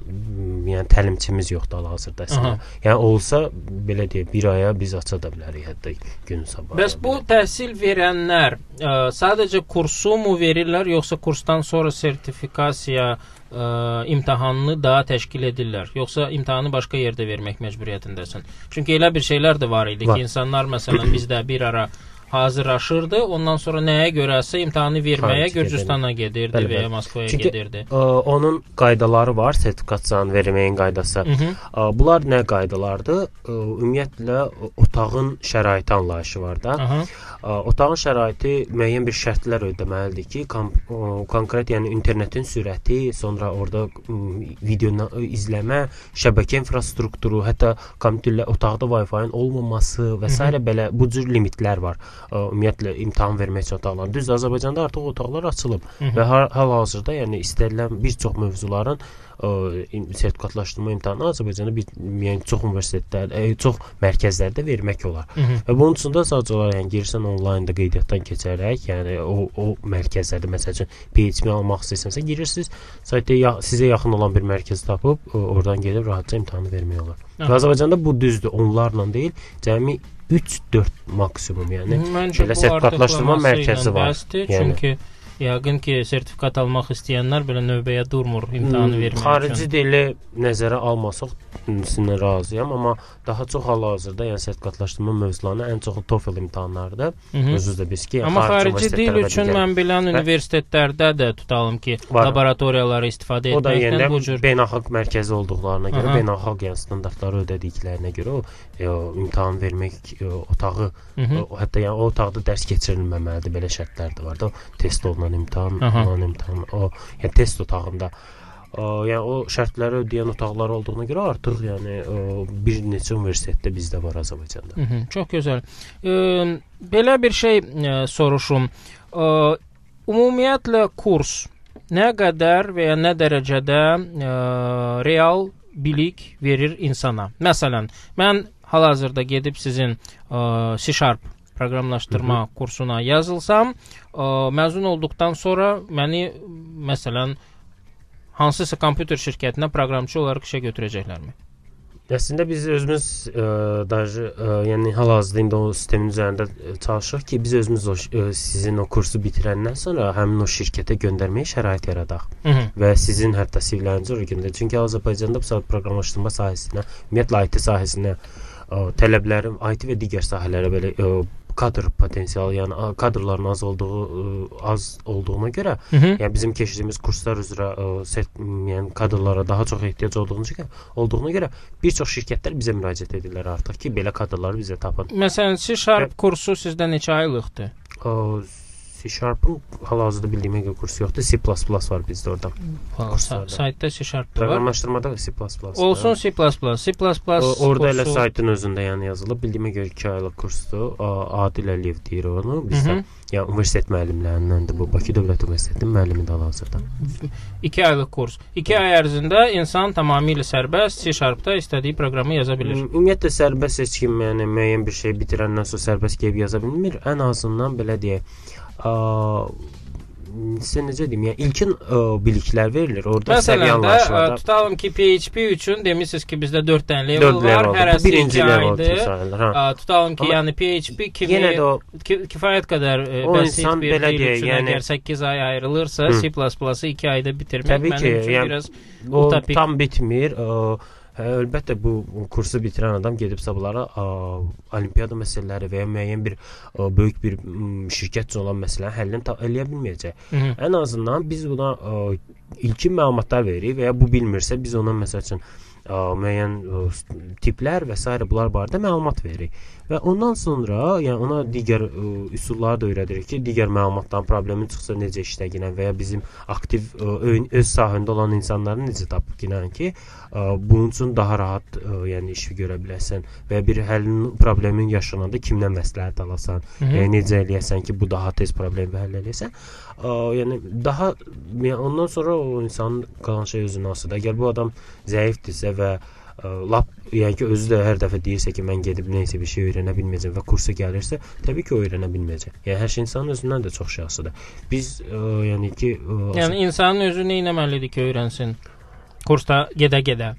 yəni təlimçimiz yoxdur hal-hazırda əslində. Yəni olsa belə deyək, bir aya biz aça da bilərik hətta gün sabahı. Bəs bu təhsil verənlər ə, sadəcə kursu mu verirlər, yoxsa kursdan sonra sertifikasiya ə, imtahanını da təşkil edirlər, yoxsa imtahanı başqa yerdə vermək məcburiyyətindəsən? Çünki elə bir şeylər də var idi ki, insanlar məsələn bizdə bir ara hazırlaşırdı, ondan sonra nəyə görəsə imtahanı verməyə Xarici Gürcüstana gedirdi Bəli, və ya bəli. Moskvaya Çünki- gedirdi. Ə, onun qaydaları var, sertifikasiyanı verməyin qaydası. Hı -hı. Ə, Bunlar nə qaydalardır? Ə, Ümumiyyətlə o- otağın şəraiti anlayışı var da. Aha. Ə, Otağın şəraiti müəyyən bir şərtlər ödəməlidir ki, kon o, konkret yəni internetin sürəti, sonra orada m, videonu izləmə, şəbəkə infrastrukturu, hətta kompüterlə otaqda Wi-Fi-nin olmaması və s. belə bu cür limitlər var. Ümumiyyətlə imtahan vermək üçün otaqlar. Düz Azərbaycanda artıq otaqlar açılıb Hı -hı. və hal-hazırda yəni istənilən bir çox mövzuların ə, sertifikatlaşdırma imtahanı Azərbaycanda bir yəni çox universitetlər, ə, çox mərkəzlərdə vermək olar. Hı -hı. Və bunun üçün də sadəcə olaraq yəni girsən onlaynda qeydiyyatdan keçərək, yəni o o mərkəzlərdə məsəl üçün PHP almaq istəsənsə girirsiniz, saytda ya, sizə yaxın olan bir mərkəz tapıb ə, oradan gedib rahatca imtahanı vermək olar. Aha. Və Azərbaycanda bu düzdür, onlarla deyil, cəmi 3-4 maksimum, yəni Məncə belə sertifikatlaşdırma mərkəzi var. bəsdir, Yəni. Çünki Yəqin ki, sertifikat almaq istəyənlər belə növbəyə durmur imtahanı vermək Hmm, Xarici üçün. dili nəzərə almasaq sizinlə razıyam, amma daha çox hal-hazırda yəni sertifikatlaşdırma mövzularına ən çox TOEFL imtahanlarıdır. -hı. Özünüz də bilirsiniz ki, Amma xarici dil üçün mən bilən Və- universitetlərdə də tutalım ki, Var. laboratoriyaları istifadə etməklə bu cür beynəlxalq mərkəzi olduqlarına görə, Aha. beynəlxalq yəni standartları ödədiklərinə görə o, e, o imtahan vermək e, otağı, Hı -hı. o, hətta yəni o otaqda dərs keçirilməməlidir. Belə şərtlər də var da. Test olunan imtahan, Aha. olan imtahan, o yəni test otağında o, yəni o şərtləri ödəyən otaqlar olduğuna görə artıq yəni o, bir neçə universitetdə bizdə var Azərbaycanda. Hı -hı, çox gözəl. E, belə bir şey e, soruşum. E, ümumiyyətlə kurs nə qədər və ya nə dərəcədə e, real bilik verir insana? Məsələn, mən hal-hazırda gedib sizin e, C# proqramlaşdırma Hı -hı. kursuna yazılsam, e, məzun olduqdan sonra məni məsələn hansısa kompüter şirkətinə proqramçı olaraq işə götürəcəklərmi? Əslində biz özümüz ə, daşı ə, yəni hal-hazırda indi o sistemin üzərində ə, çalışırıq ki, biz özümüz o ə, sizin o kursu bitirəndən sonra həmin o şirkətə göndərməyə şərait yaradaq Hı -hı. və sizin hətta CV-lərinizi ora göndərək. Çünki Azərbaycanda bu saat proqramlaşdırma sahəsinə, ümumiyyətlə IT sahəsinə ə, tələblərin IT və digər sahələrə belə ə, kadr potensialı, yəni kadrların az olduğu ə, az olduğuna görə Hı -hı. Yəni bizim keçdiyimiz kurslar üzrə ə, set, yəni kadrlara daha çox ehtiyac olduğuna görə, olduğuna görə bir çox şirkətlər bizə müraciət edirlər artıq ki, belə kadrları bizə tapın. Məsələn, C# kursu sizdə neçə aylıqdır? O C Sharp-ın hal-hazırda bildiyimə görə kursu yoxdur. C++ var bizdə orada. Kurslarda. saytda C# var. Proqramlaşdırmada da C++ var. Olsun C++. C++ O, orada elə saytın özündə yəni yazılıb. Bildiyimə görə 2 aylıq kursdur. Adil Əliyev deyir onu bizdə. Yəni universitet müəllimlərindəndir bu. Bakı Dövlət Universitetinin müəllimidir hal-hazırda. 2 aylıq kurs. 2 ay ərzində insan tamamilə sərbəst C#da istədiyi proqramı yaza bilir. Üm- Ümumiyyətlə sərbəst heç kim yəni müəyyən bir şey bitirəndən sonra sərbəst gəlib yaza bilmir. Ən azından belə deyək, sizə necə deyim, yəni ilkin ə, biliklər verilir. Orada səviyyə anlayışlarda tutalım ki, PHP üçün demisiniz ki, bizdə 4 dənə level 4 var, hərəsi birinci 2 level sayılır. Ha. Ə, Tutalım ki, Amma yəni PHP kimi Yenə də o ki, kifayət qədər ə, O bəsit insan belə deyək, yəni- əgər 8 ay ayrılırsa. C++-ı 2 ayda bitirmək Təbii ki, mənim üçün yəni- biraz o tam bitmir. Ə, Hə, əlbəttə bu kursu bitirən adam gedib sabahlara ə, olimpiada məsələləri və ya müəyyən bir ə, böyük bir şirkət üçün olan məsələni həllini eləyə bilməyəcək. Hı -hı. Ən azından biz buna ə, ilkin məlumatlar veririk və ya bu bilmirsə biz ona məsəl üçün ə, müəyyən ə, tiplər və s. bunlar barədə məlumat veririk. Və ondan sonra, yəni ona digər ə, üsulları da öyrədirik ki, digər məlumatdan problemin çıxsa necə işləginə və ya bizim aktiv ə, ön- öz sahəndə olan insanları necə tapıb ginən ki, ə, bunun üçün daha rahat ə, yəni işi görə biləsən və ya bir həllin problemin yaşananda kimdən məsləhət alasan, Hı -hı. yəni necə eləyəsən ki, bu daha tez problemi həll eləyəsən. Ə, yəni daha yəni ondan sonra o insanın qalan şey özünə asılıdır. Əgər bu adam zəifdirsə və ə, lap yəni ki özü də hər dəfə deyirsə ki, mən gedib nə isə bir şey öyrənə bilməyəcəm və kursa gəlirsə, təbii ki, o öyrənə bilməyəcək. Yəni hər şey insanın özündən də çox asılıdır. Biz ə, yəni ki, ə, Yəni insanın özü nə etməlidir ki, öyrənsin? Kursda gedə-gedə.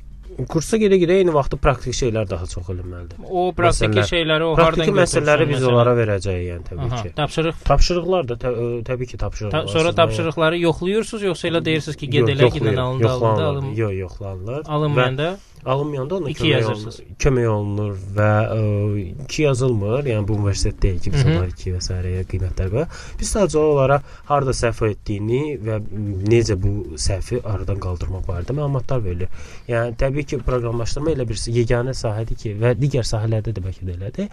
Kursa gedə-gedə eyni vaxtda praktik şeylər daha çox eləməlidir. O praktiki Məsələlər- şeyləri o hardan Praktiki məsələləri biz götürsən, onlara verəcəyik, yəni təbii Aha, ki. tapşırıq Tapşırıqlar da tə, ə, təbii ki, tapşırıqlar. Ta sonra tapşırıqları yoxluyursunuz yoxsa elə deyirsiniz ki, gedələ yoxlayır, gidən alındı, alındı, alındı. Yox, yoxlanılır. Alınmayanda alınmayanda ona kömək yazırsınız. olunur. Kömək olunur və ə, iki yazılmır. Yəni bu universitet deyil ki, biz onlara iki və s. qiymətlər qoyaq. Biz sadəcə olaraq harda səhv etdiyini və necə bu səhvi aradan qaldırmaq barədə məlumatlar verilir. Yəni təbii ki, proqramlaşdırma elə bir yeganə sahədir ki, və digər sahələrdə də bəlkə də elədir.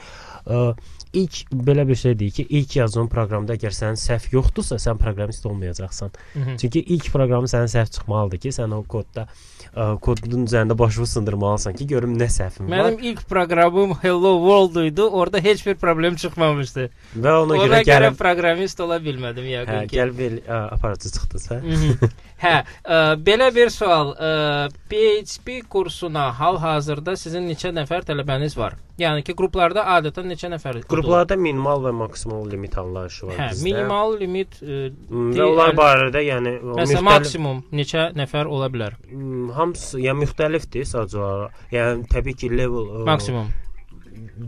İlk belə bir şey deyir ki, ilk yazdığın proqramda əgər sənin səhv yoxdursa, sən proqramist olmayacaqsan. Hı -hı. Çünki ilk proqramı sənin səhv çıxmalıdır ki, sən o kodda ə, kodun üzərində başını sındırmalısan ki, görüm nə səhvin var Mənim ilk proqramım Hello World idi. Orada heç bir problem çıxmamışdı. və ona, Ona görə gəlib proqramist ola bilmədim hə, yəqin ki. gəl vel aparatçı çıxdısa. Hə, ə, belə bir sual. Ə, PHP kursuna hal-hazırda sizin neçə nəfər tələbəniz var? Yəni ki, qruplarda adətən neçə nəfər? Qruplarda minimal və maksimal limit anlayışı var Hə, bizdə. minimal limit ə, M, di- və onlar əl- barədə yəni Məsələn, maksimum neçə nəfər ola bilər? m, hamısı yəni müxtəlifdir sadəcə olaraq. Yəni təbii ki, level ə, Maksimum.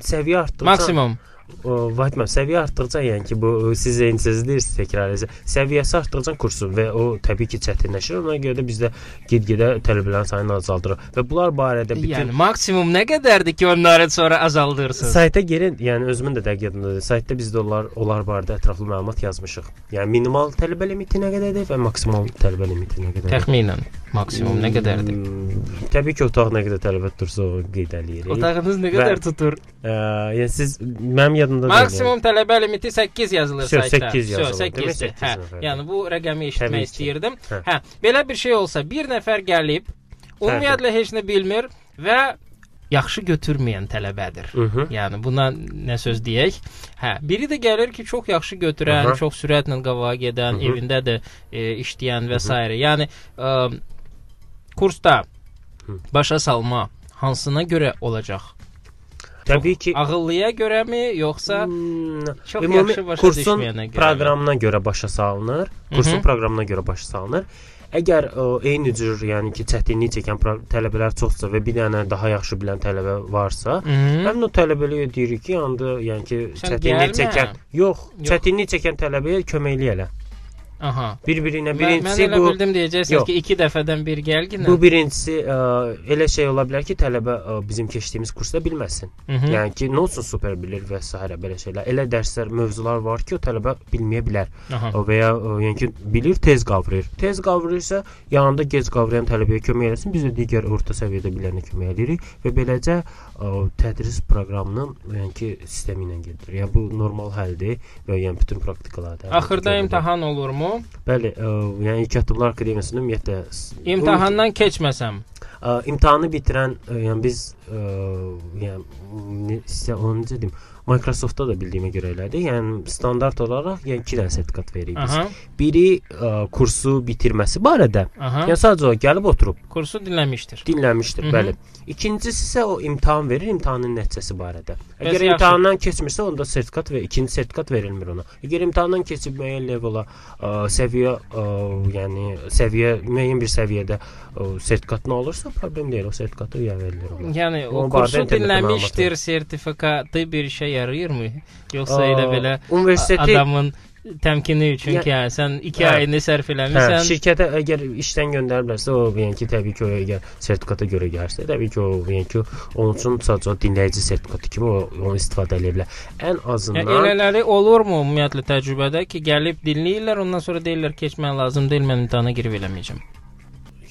səviyyə artdıqca Maksimum. Vahid müəllim, səviyyə artdıqca, yəni ki, bu siz eynisiniz deyirsiniz təkrar edəcəm. Səviyyəsi artdıqca kursun və o təbii ki, çətinləşir. Ona görə də bizdə get-gedə tələbələrin sayını azaldırıq və bunlar barədə bütün Yəni maksimum nə qədərdir ki, onları sonra azaldırsınız? Sayta girin, yəni özümün də dəqiq yadımdadır. Saytda biz də onlar onlar barədə ətraflı məlumat yazmışıq. Yəni minimal tələbə limiti nə qədərdir və maksimal tələbə limiti nə qədərdir? Təxminən maksimum nə qədərdir? Hmm, Təbii ki, otaq nə qədər tələbə tutursa o qeyd eləyirik. Otağınız nə Və- qədər tutur? Ə, yəni siz mənim yadımda deyil, Maksimum tələbə limiti 8 yazılır Sö- saytda. 8 Sö, yazılır. 8 Demək -dir. 8 Hə, nəfər. yəni bu rəqəmi Təbii eşitmək ki. istəyirdim. Hə. Hə, belə bir şey olsa, bir nəfər gəlib ümumiyyətlə heç nə bilmir və yaxşı götürməyən tələbədir. Mhm. Yəni buna nə söz deyək? Hə, biri də gəlir ki, çox yaxşı götürən, Aha. çox sürətlə qabağa gedən, Mhm. evində də e, işləyən və s. Yəni ə, kursda Hı. başa salma hansına görə olacaq? Təbii ki, Ağıllıya görəmi, yoxsa Hmm, çox yaxşı başa kursun düşməyənə görə? proqramına görə başa salınır. Kursun Mhm. proqramına görə başa salınır. Əgər ə, eyni cür, yəni ki, çətinlik çəkən tələbələr çoxsa və bir dənə daha yaxşı bilən tələbə varsa, həmin o tələbəliyə deyirik ki, anda yəni ki, çətinlik çəkən, yox, Yox. çətinlik çəkən tələbəyə köməklik elə. Aha. Bir-birinə Mən, mən birincisi elə bu bildim deyəcəksiniz Yox. ki, 2 dəfədən bir gəlginə. bu birincisi ə, elə şey ola bilər ki, tələbə ə, bizim keçdiyimiz kursda bilməsin. Mhm. Yəni ki, nə olsun super bilir və s. belə şeylər. Elə dərslər, mövzular var ki, o tələbə bilməyə bilər. Aha. Və ya ə, yəni ki, bilir, tez qavrayır. Tez qavrayırsa, yanında gec qavrayan tələbəyə kömək eləsin. Biz də digər orta səviyyədə bilənə kömək edirik və beləcə ə, tədris proqramının yəni ki, sistemi ilə gedir. Yəni bu normal həldir və yəni bütün praktikalarda. Axırda imtahan olurmu? Bəli, ə, yəni İlk Addımlar Akademiyasında ümumiyyətlə İmtahandan keçməsəm. Ə, imtahanı bitirən, ə, yəni biz ə, yəni sizə onu necə deyim, Microsoftda da bildiyimə görə elədir. Yəni standart olaraq yəni 2 dənə sertifikat veririk biz. Aha. Biri ə, kursu bitirməsi barədə. Aha. Yəni sadəcə o gəlib oturub Kursu dinləmişdir. dinləmişdir, Hı -hı. bəli. İkincisi isə o imtahan verir, imtahanın nəticəsi barədə. Bəs Əgər yaxşı. imtahandan keçmirsə, onda sertifikat və ikinci sertifikat verilmir ona. Əgər imtahandan keçib müəyyən levela, ə, səviyyə, ə, yəni səviyyə müəyyən bir səviyyədə ə, sertifikatın olursa, problem deyil, o sertifikatı ya verilir ona. Yəni o Onun barədə kursu internetdə məlumat dinləmişdir sertifikatı bir işə yarayırmı? Yoxsa Aa, elə belə universiteti adamın təmkini üçün ki, hə, sən 2 Hə. ayını sərf Hə, eləmisən. şirkətə əgər işdən göndəriblərsə, o yəni ki, təbii ki, o əgər sertifikata görə gəlsə, təbii ki, o yəni ki, onun üçün sadəcə dinləyici sertifikatı kimi o onu istifadə edə bilər. Ən Yəni azından elələri olurmu ümumiyyətlə təcrübədə ki, gəlib dinləyirlər, ondan sonra deyirlər keçmək lazım deyil, mən imtahana girib eləməyəcəm.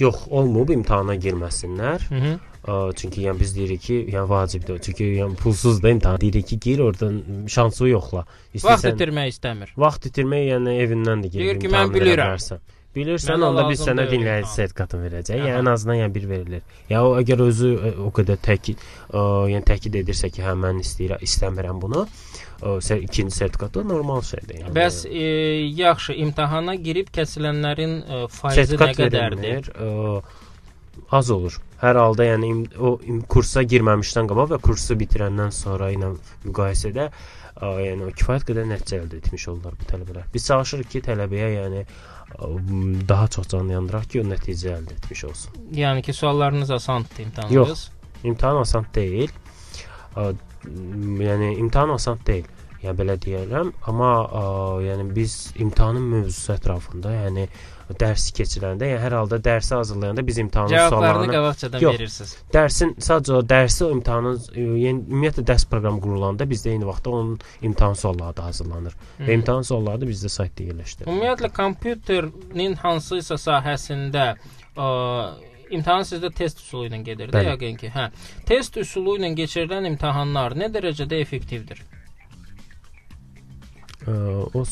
yox, olmayıb imtahana girməsinlər. Hı -hı. Ə, çünki yəni biz deyirik ki, yəni vacibdir. Çünki yəni pulsuz da imtahan deyirik ki, gir oradan şansı yoxla. Vaxt itirmək istəmir. Vaxt itirmək yəni evindən də Deyir gedib ki, mən bilirəm. verə bilərsən. Bilirsən, Mənə onda biz sənə dinləyici imtahan. sertifikatını verəcək. Aha. Yəni ən azından yəni bir verilir. Ya o əgər özü ə, o qədər təkid, ə, yəni təkid edirsə ki, hə mən istəyirəm, istəmirəm bunu, ə, sə ikinci sertifikatı normal şeydir. Yəni Bəs e, yaxşı, imtahana girib kəsilənlərin e, faizi nə qədərdir? verilmir. Ə, az olur. Hər halda yəni im, o im, kursa girməmişdən qabaq və kursu bitirəndən sonra ilə müqayisədə ə, yəni o kifayət qədər nəticə əldə etmiş olurlar bu tələbələr. Biz çalışırıq ki, tələbəyə yəni ə, daha çox can yandıraq ki, o nəticə əldə etmiş olsun. Yəni ki, suallarınız asandır imtahanınız. Yox. İmtahan asan deyil. Ə, yəni imtahan asan deyil. Yəni belə deyərəm, amma ə, yəni biz imtahanın mövzusu ətrafında, yəni dərsi keçirəndə, yəni hər halda dərsi hazırlayanda biz imtahanın suallarını qabaqcadan Yox. verirsiniz. dərsin sadəcə o dərsi imtahanın ə, yəni ümumiyyətlə dərs proqramı qurulanda bizdə eyni vaxtda onun imtahan sualları da hazırlanır. Hı. Və imtahan sualları da bizdə saytda yerləşdirilir. Ümumiyyətlə kompüterin hansısa sahəsində ə, imtahan sizdə test üsulu ilə gedir də yəqin ki. Hə. Test üsulu ilə keçirilən imtahanlar nə dərəcədə effektivdir? O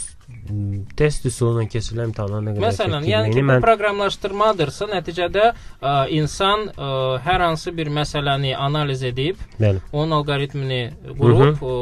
test üsulu ilə keçirilən imtahanlar nə qədər Məsələn, yəni ki, effektivliyini bu mən proqramlaşdırmadırsa, nəticədə ə, insan ə, hər hansı bir məsələni analiz edib, bəli. onun alqoritmini qurub, o,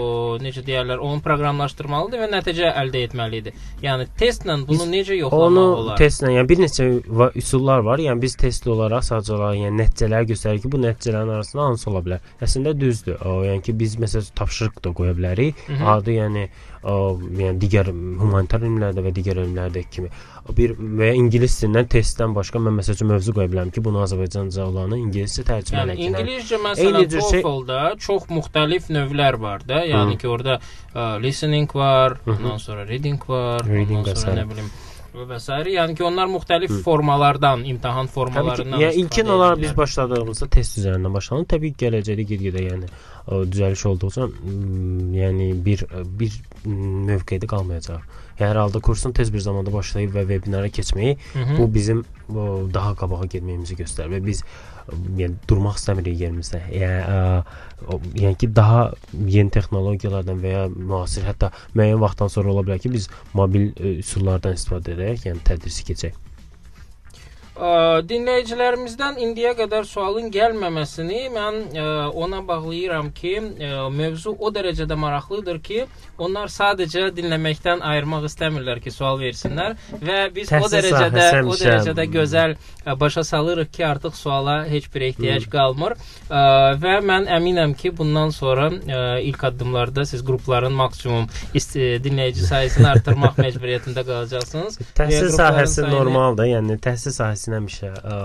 necə deyirlər, onu proqramlaşdırmalıdır və nəticə əldə etməlidir. Yəni testlə bunu Biz necə yoxlamaq Onu olar? testlə, yəni bir neçə va- üsullar var. Yəni biz test olaraq sadəcə olaraq yəni nəticələri göstərir ki, bu nəticələrin arasında hansı ola bilər. Əslində düzdür. O, yəni ki biz məsələn tapşırıq da qoya bilərik. Mhm. Adi yəni o, yəni digər humanitar elmlərdə və digər elmlərdəki kimi bir və ya ingilis dilindən testdən başqa mən məsəl üçün mövzu qoya bilərəm ki, bunu Azərbaycanca olanı ingiliscə tərcümə Yəni edəcəm. İngiliscə məsələn cür şey- TOEFL-da çox müxtəlif növlər var da. Yəni ki, orada ə, listening var, ondan sonra reading var, Reading ondan sonra sairə. nə bilim və s. Yəni ki, onlar müxtəlif formalardan, imtahan Təbii ki, formalarından yəni ilkin olaraq biz başladığımızda test üzərindən başlanır. Təbii ki, gələcəkdə get-gedə yəni düzəliş olduqca yəni bir bir mövqedə qalmayacaq. Yəni hər halda kursun tez bir zamanda başlayıb və vebinara keçməyi Hı -hı. bu bizim o, daha qabağa getməyimizi göstərir və biz yəni durmaq istəmirik yerimizdə. Yəni yəni ki, daha yeni texnologiyalardan və ya müasir hətta müəyyən vaxtdan sonra ola bilər ki, biz mobil ə, üsullardan istifadə edərək, yəni tədrisi keçək. Ə, dinləyicilərimizdən indiyə qədər sualın gəlməməsini mən ona bağlayıram ki, mövzu o dərəcədə maraqlıdır ki, onlar sadəcə dinləməkdən ayırmaq istəmirlər ki, sual versinlər və biz o Təhsil dərəcədə sahəsi o dərəcədə gözəl başa salırıq ki, artıq suala heç bir ehtiyac qalmır və mən əminəm ki, bundan sonra ilk addımlarda siz qrupların maksimum dinləyici sayısını artırmaq məcburiyyətində qalacaqsınız. Təhsil sahəsi sayını- normaldır. Yəni təhsil sahəsi həmişə ə,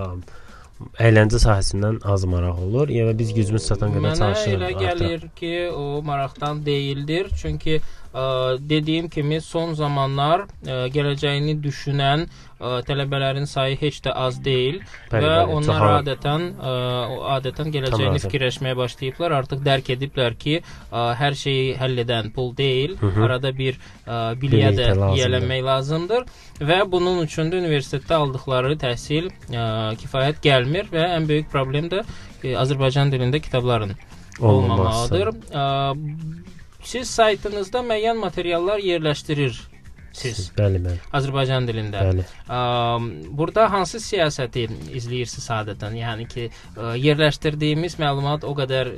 əyləncə sahəsindən az maraq olur. Yəni biz gücümüz çatan qədər Mənə çalışırıq. elə artıq. gəlir ki, o maraqdan deyildir. Çünki dediyim kimi son zamanlar ə, gələcəyini düşünən ə, tələbələrin sayı heç də az deyil Bəli, və bəli, çox onlar az. adətən o adətən gələcəyini razıyam. fikirləşməyə başlayıblar. Artıq dərk ediblər ki, hər şeyi həll edən pul deyil, Hı hı. arada bir biliyə də yiyələnmək lazımdır və bunun üçün də universitetdə aldıqları təhsil kifayət gəlmir və ən böyük problem də Azərbaycan dilində kitabların Olmaması. olmamalıdır. Siz saytınızda müəyyən materiallar yerləşdirirsiniz Bəli, bəli. Azərbaycan dilində. Bəli. Burada hansı siyasəti izləyirsiniz adətən? Yəni ki, ə, yerləşdirdiyimiz məlumat o qədər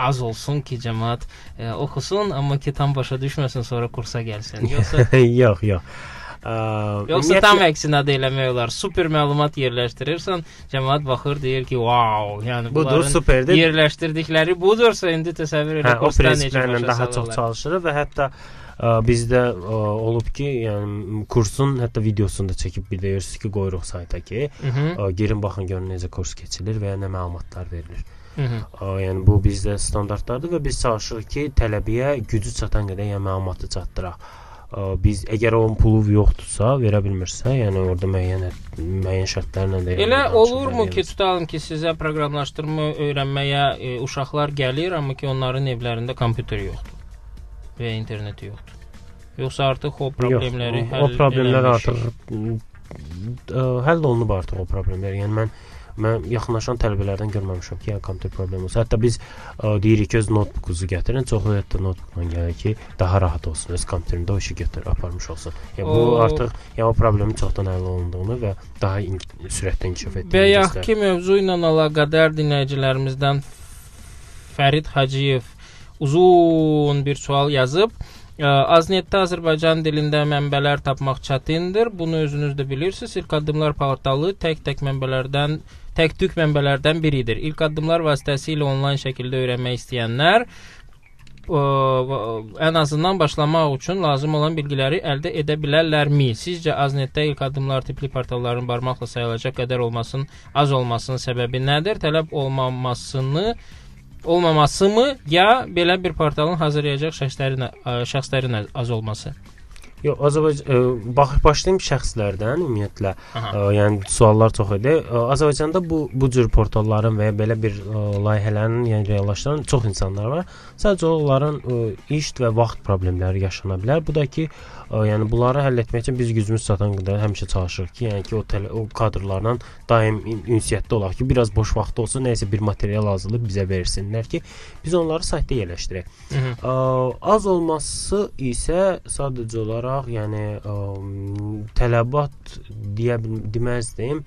az olsun ki, cəmaət ə, oxusun, amma ki tam başa düşməsin, sonra kursa gəlsin. Yoxsa yox, yox. Ə, yoxsa ümumiyyətlə- tam əksinə də eləmək olar. Super məlumat yerləşdirirsən, cəmaət baxır, deyir ki, "Wow!" Yəni budur, superdir. yerləşdirdikləri budursa, indi təsəvvür Hə, elə o kursdan necə prinsiplərlə daha çox salırlar. çalışırıq və hətta ə, bizdə ə, olub ki, yəni kursun hətta videosunu da çəkib bir də görürsüz ki, qoyuruq sayta ki, Mhm, ə, girin baxın görün necə kurs keçilir və ya nə məlumatlar verilir. mhm. Ə, yəni bu bizdə standartlardır və biz çalışırıq ki, tələbəyə gücü çatan qədər yəni məlumatı çatdıraq. Biz əgər onun pulu yoxdursa, verə bilmirsə, yəni orada müəyyən müəyyən şərtlərlə də yəni Elə danışıq olurmu ki, tutalım ki, sizə proqramlaşdırma öyrənməyə e, uşaqlar gəlir, amma ki, onların evlərində kompüter yoxdur və ya interneti yoxdur. Yoxsa artıq o problemləri Yox, həll o, problemlər artıq ə, həll olunub artıq o problemlər. Yəni mən mən yaxınlaşan tələbələrdən görməmişəm ki, yəni kompüter problemi olsa. Hətta biz ə, deyirik ki, öz notebookunuzu gətirin. Çoxu hətta notebookla gəlir ki, daha rahat olsun, öz kompüterində o işi götür, aparmış olsun. Yəni bu artıq yəni o problemin çoxdan həll olunduğunu və daha in sürətlə inkişaf etdiyini göstərir. ki, mövzu ilə əlaqədar dinləyicilərimizdən Fərid Hacıyev uzun bir sual yazıb. Ə, Aznetdə Azərbaycan dilində mənbələr tapmaq çətindir. Bunu özünüz də bilirsiniz. İlk addımlar portalı tək-tək mənbələrdən tək-tük mənbələrdən biridir. İlk addımlar vasitəsilə onlayn şəkildə öyrənmək istəyənlər ə, ən azından başlamaq üçün lazım olan bilgiləri əldə edə bilərlərmi? Sizcə Aznetdə ilk addımlar tipli portalların barmaqla sayılacaq qədər olmasının az olmasının səbəbi nədir? Tələb olmamasını olmaması mı ya belə bir portalın hazırlayacaq şəxslərin ə, şəxslərin az olması? Yox, Azərbaycan bax başlayım şəxslərdən ümumiyyətlə. Aha. Ə, yəni suallar çox idi. Ə, Azərbaycanda bu bu cür portalların və ya belə bir ə, layihələrin yəni reallaşdıran çox insanlar var. Sadəcə onların ə, iş və vaxt problemləri yaşana bilər. Bu da ki, ə, yəni bunları həll etmək üçün biz gücümüz çatan qədər həmişə çalışırıq ki, yəni ki o tele, o kadrlarla daim ün- ünsiyyətdə olaq ki, biraz boş vaxt olsa nəsə bir material hazırlayıb bizə versinlər ki, biz onları saytda yerləşdirək. Ə, az olması isə sadəcə olaraq, yəni ə, tələbat deyə deməzdim.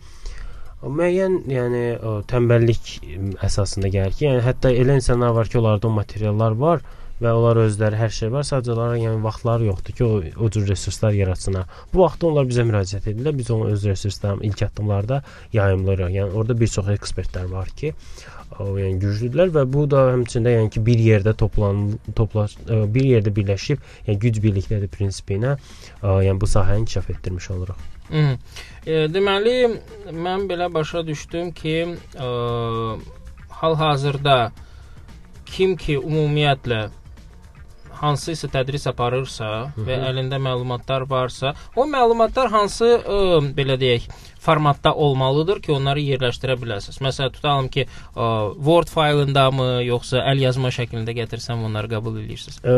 Müəyyən, yəni ə, tənbəllik ə, əsasında gəlir ki, yəni hətta elə insanlar var ki, onlarda o materiallar var və onlar özləri hər şey var. Sadəcə olaraq yəni vaxtları yoxdur ki, o, o cür resurslar yaratsınlar. Bu vaxtda onlar bizə müraciət edirlər. Biz onun öz resurslarını ilk addımlarda yayımlırıq. Yəni orada bir çox ekspertlər var ki, yəni güclüdülər və bu da həmçində yəni ki, bir yerdə toplan topla ə, bir yerdə birləşib, yəni güc birlikdədir prinsipi ilə, ə, yəni bu sahəni inkişaf etdirmiş oluruq. Hı. E, deməli mən belə başa düşdüm ki, ə, hal-hazırda kim ki ümumiyyətlə hansısa tədris aparırsa Hı -hı. və əlində məlumatlar varsa, o məlumatlar hansı ə, belə deyək, formatda olmalıdır ki, onları yerləşdirə biləsiniz. Məsələn, tutalım ki, ə, Word faylındamı, yoxsa əl yazma şəklində gətirsəm onları qəbul edirsiniz? Ə,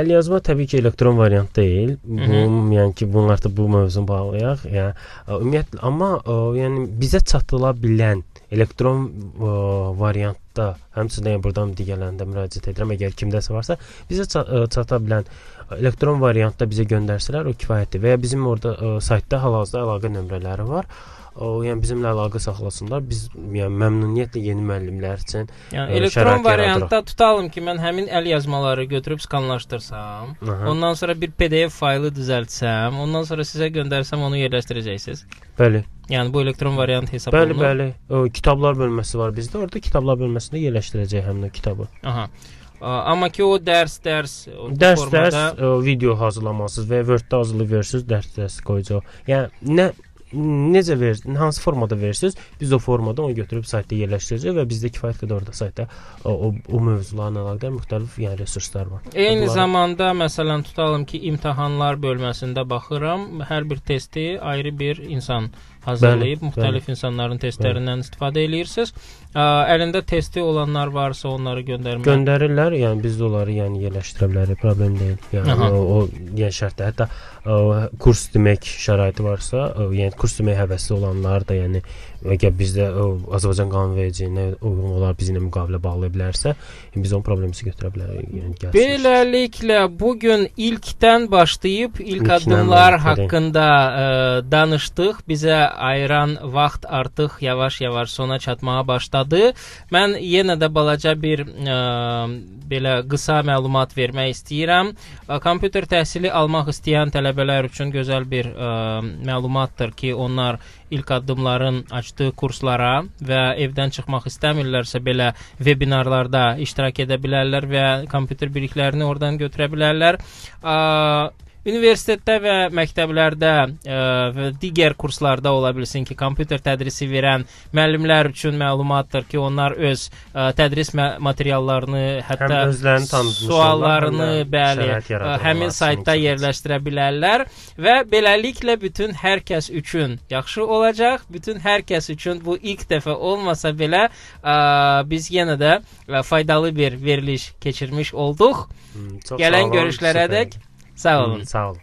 əl yazma təbii ki, elektron variant deyil. Bu, Hı -hı. yəni ki, bunlar da bu mövzunu bağlayaq. Yəni ümumiyyətlə, amma ə, yəni bizə çatıla bilən elektron ə, variantda həmçinin yəni, buradan digərlərində müraciət edirəm. Əgər kimdəsə varsa, bizə çata bilən elektron variantda bizə göndərsələr o kifayətdir. Və ya bizim orada ə, saytda hal-hazırda əlaqə nömrələri var. O, yəni bizimlə əlaqə saxlasınlar. Biz yəni məmnuniyyətlə yeni müəllimlər üçün yəni elektron variantda tutalım ki, mən həmin əl yazmaları götürüb skanlaşdırsam, Aha. ondan sonra bir PDF faylı düzəltsəm, ondan sonra sizə göndərsəm onu yerləşdirəcəksiniz. Bəli. Yəni bu elektron variant hesab bəli, olunur. Bəli, bəli. Kitablar bölməsi var bizdə. Orada kitablar bölməsində yerləşdirəcək həmin o kitabı. Aha. Amma ki o dərs dərs dərs formada... video hazırlamalısınız və Word-də hazırlayıb verirsiniz, dərs dərs qoyacaq. Yəni nə necə ver, hansı formada verirsiniz, biz o formada onu götürüb saytda yerləşdirəcəyik və bizdə kifayət qədər orada saytda o, o, o mövzularla əlaqədar müxtəlif yəni resurslar var. Eyni Bunlar... zamanda məsələn tutalım ki, imtahanlar bölməsində baxıram, hər bir testi ayrı bir insan hazırlayıb bəli, müxtəlif bəli. insanların testlərindən bəli. istifadə eləyirsiniz. Ə, əlində testi olanlar varsa onları göndərmək. Göndərirlər, yəni biz də onları yəni yerləşdirə bilərik, problem deyil. Yəni Aha. o, o yəni şərtdə hətta ə, kurs demək şəraiti varsa, ə, yəni kurs demək həvəsli olanlar da yəni əgər bizdə o Azərbaycan qanunvericiliyinə uyğun olaraq bizimlə müqavilə bağlaya bilərsə, biz onun problemimizi götürə bilərik. Yəni gəlsin. Beləliklə bu gün ilkdən başlayıb ilk İlkdən addımlar haqqında ə, danışdıq. Bizə ayıran vaxt artıq yavaş-yavaş sona çatmağa başladı. Mən yenə də balaca bir ə, belə qısa məlumat vermək istəyirəm. Ə, kompüter təhsili almaq istəyən tələbələr üçün gözəl bir ə, məlumatdır ki, onlar ilk addımların açdığı kurslara və evdən çıxmaq istəmirlərsə belə vebinarlarda iştirak edə bilərlər və kompüter biliklərini oradan götürə bilərlər. Ə, Universitetdə və məktəblərdə ə, e, və digər kurslarda ola bilsin ki, kompüter tədrisi verən müəllimlər üçün məlumatdır ki, onlar öz ə, e, tədris materiallarını, hətta suallarını, bəli, ə, e, həmin saytda yerləşdirə bilərlər və beləliklə bütün hər kəs üçün yaxşı olacaq. Bütün hər kəs üçün bu ilk dəfə olmasa belə ə, biz yenə də ə, faydalı bir veriliş keçirmiş olduq. Hmm, Gələn görüşlərədək Sağ olun. Sağ olun.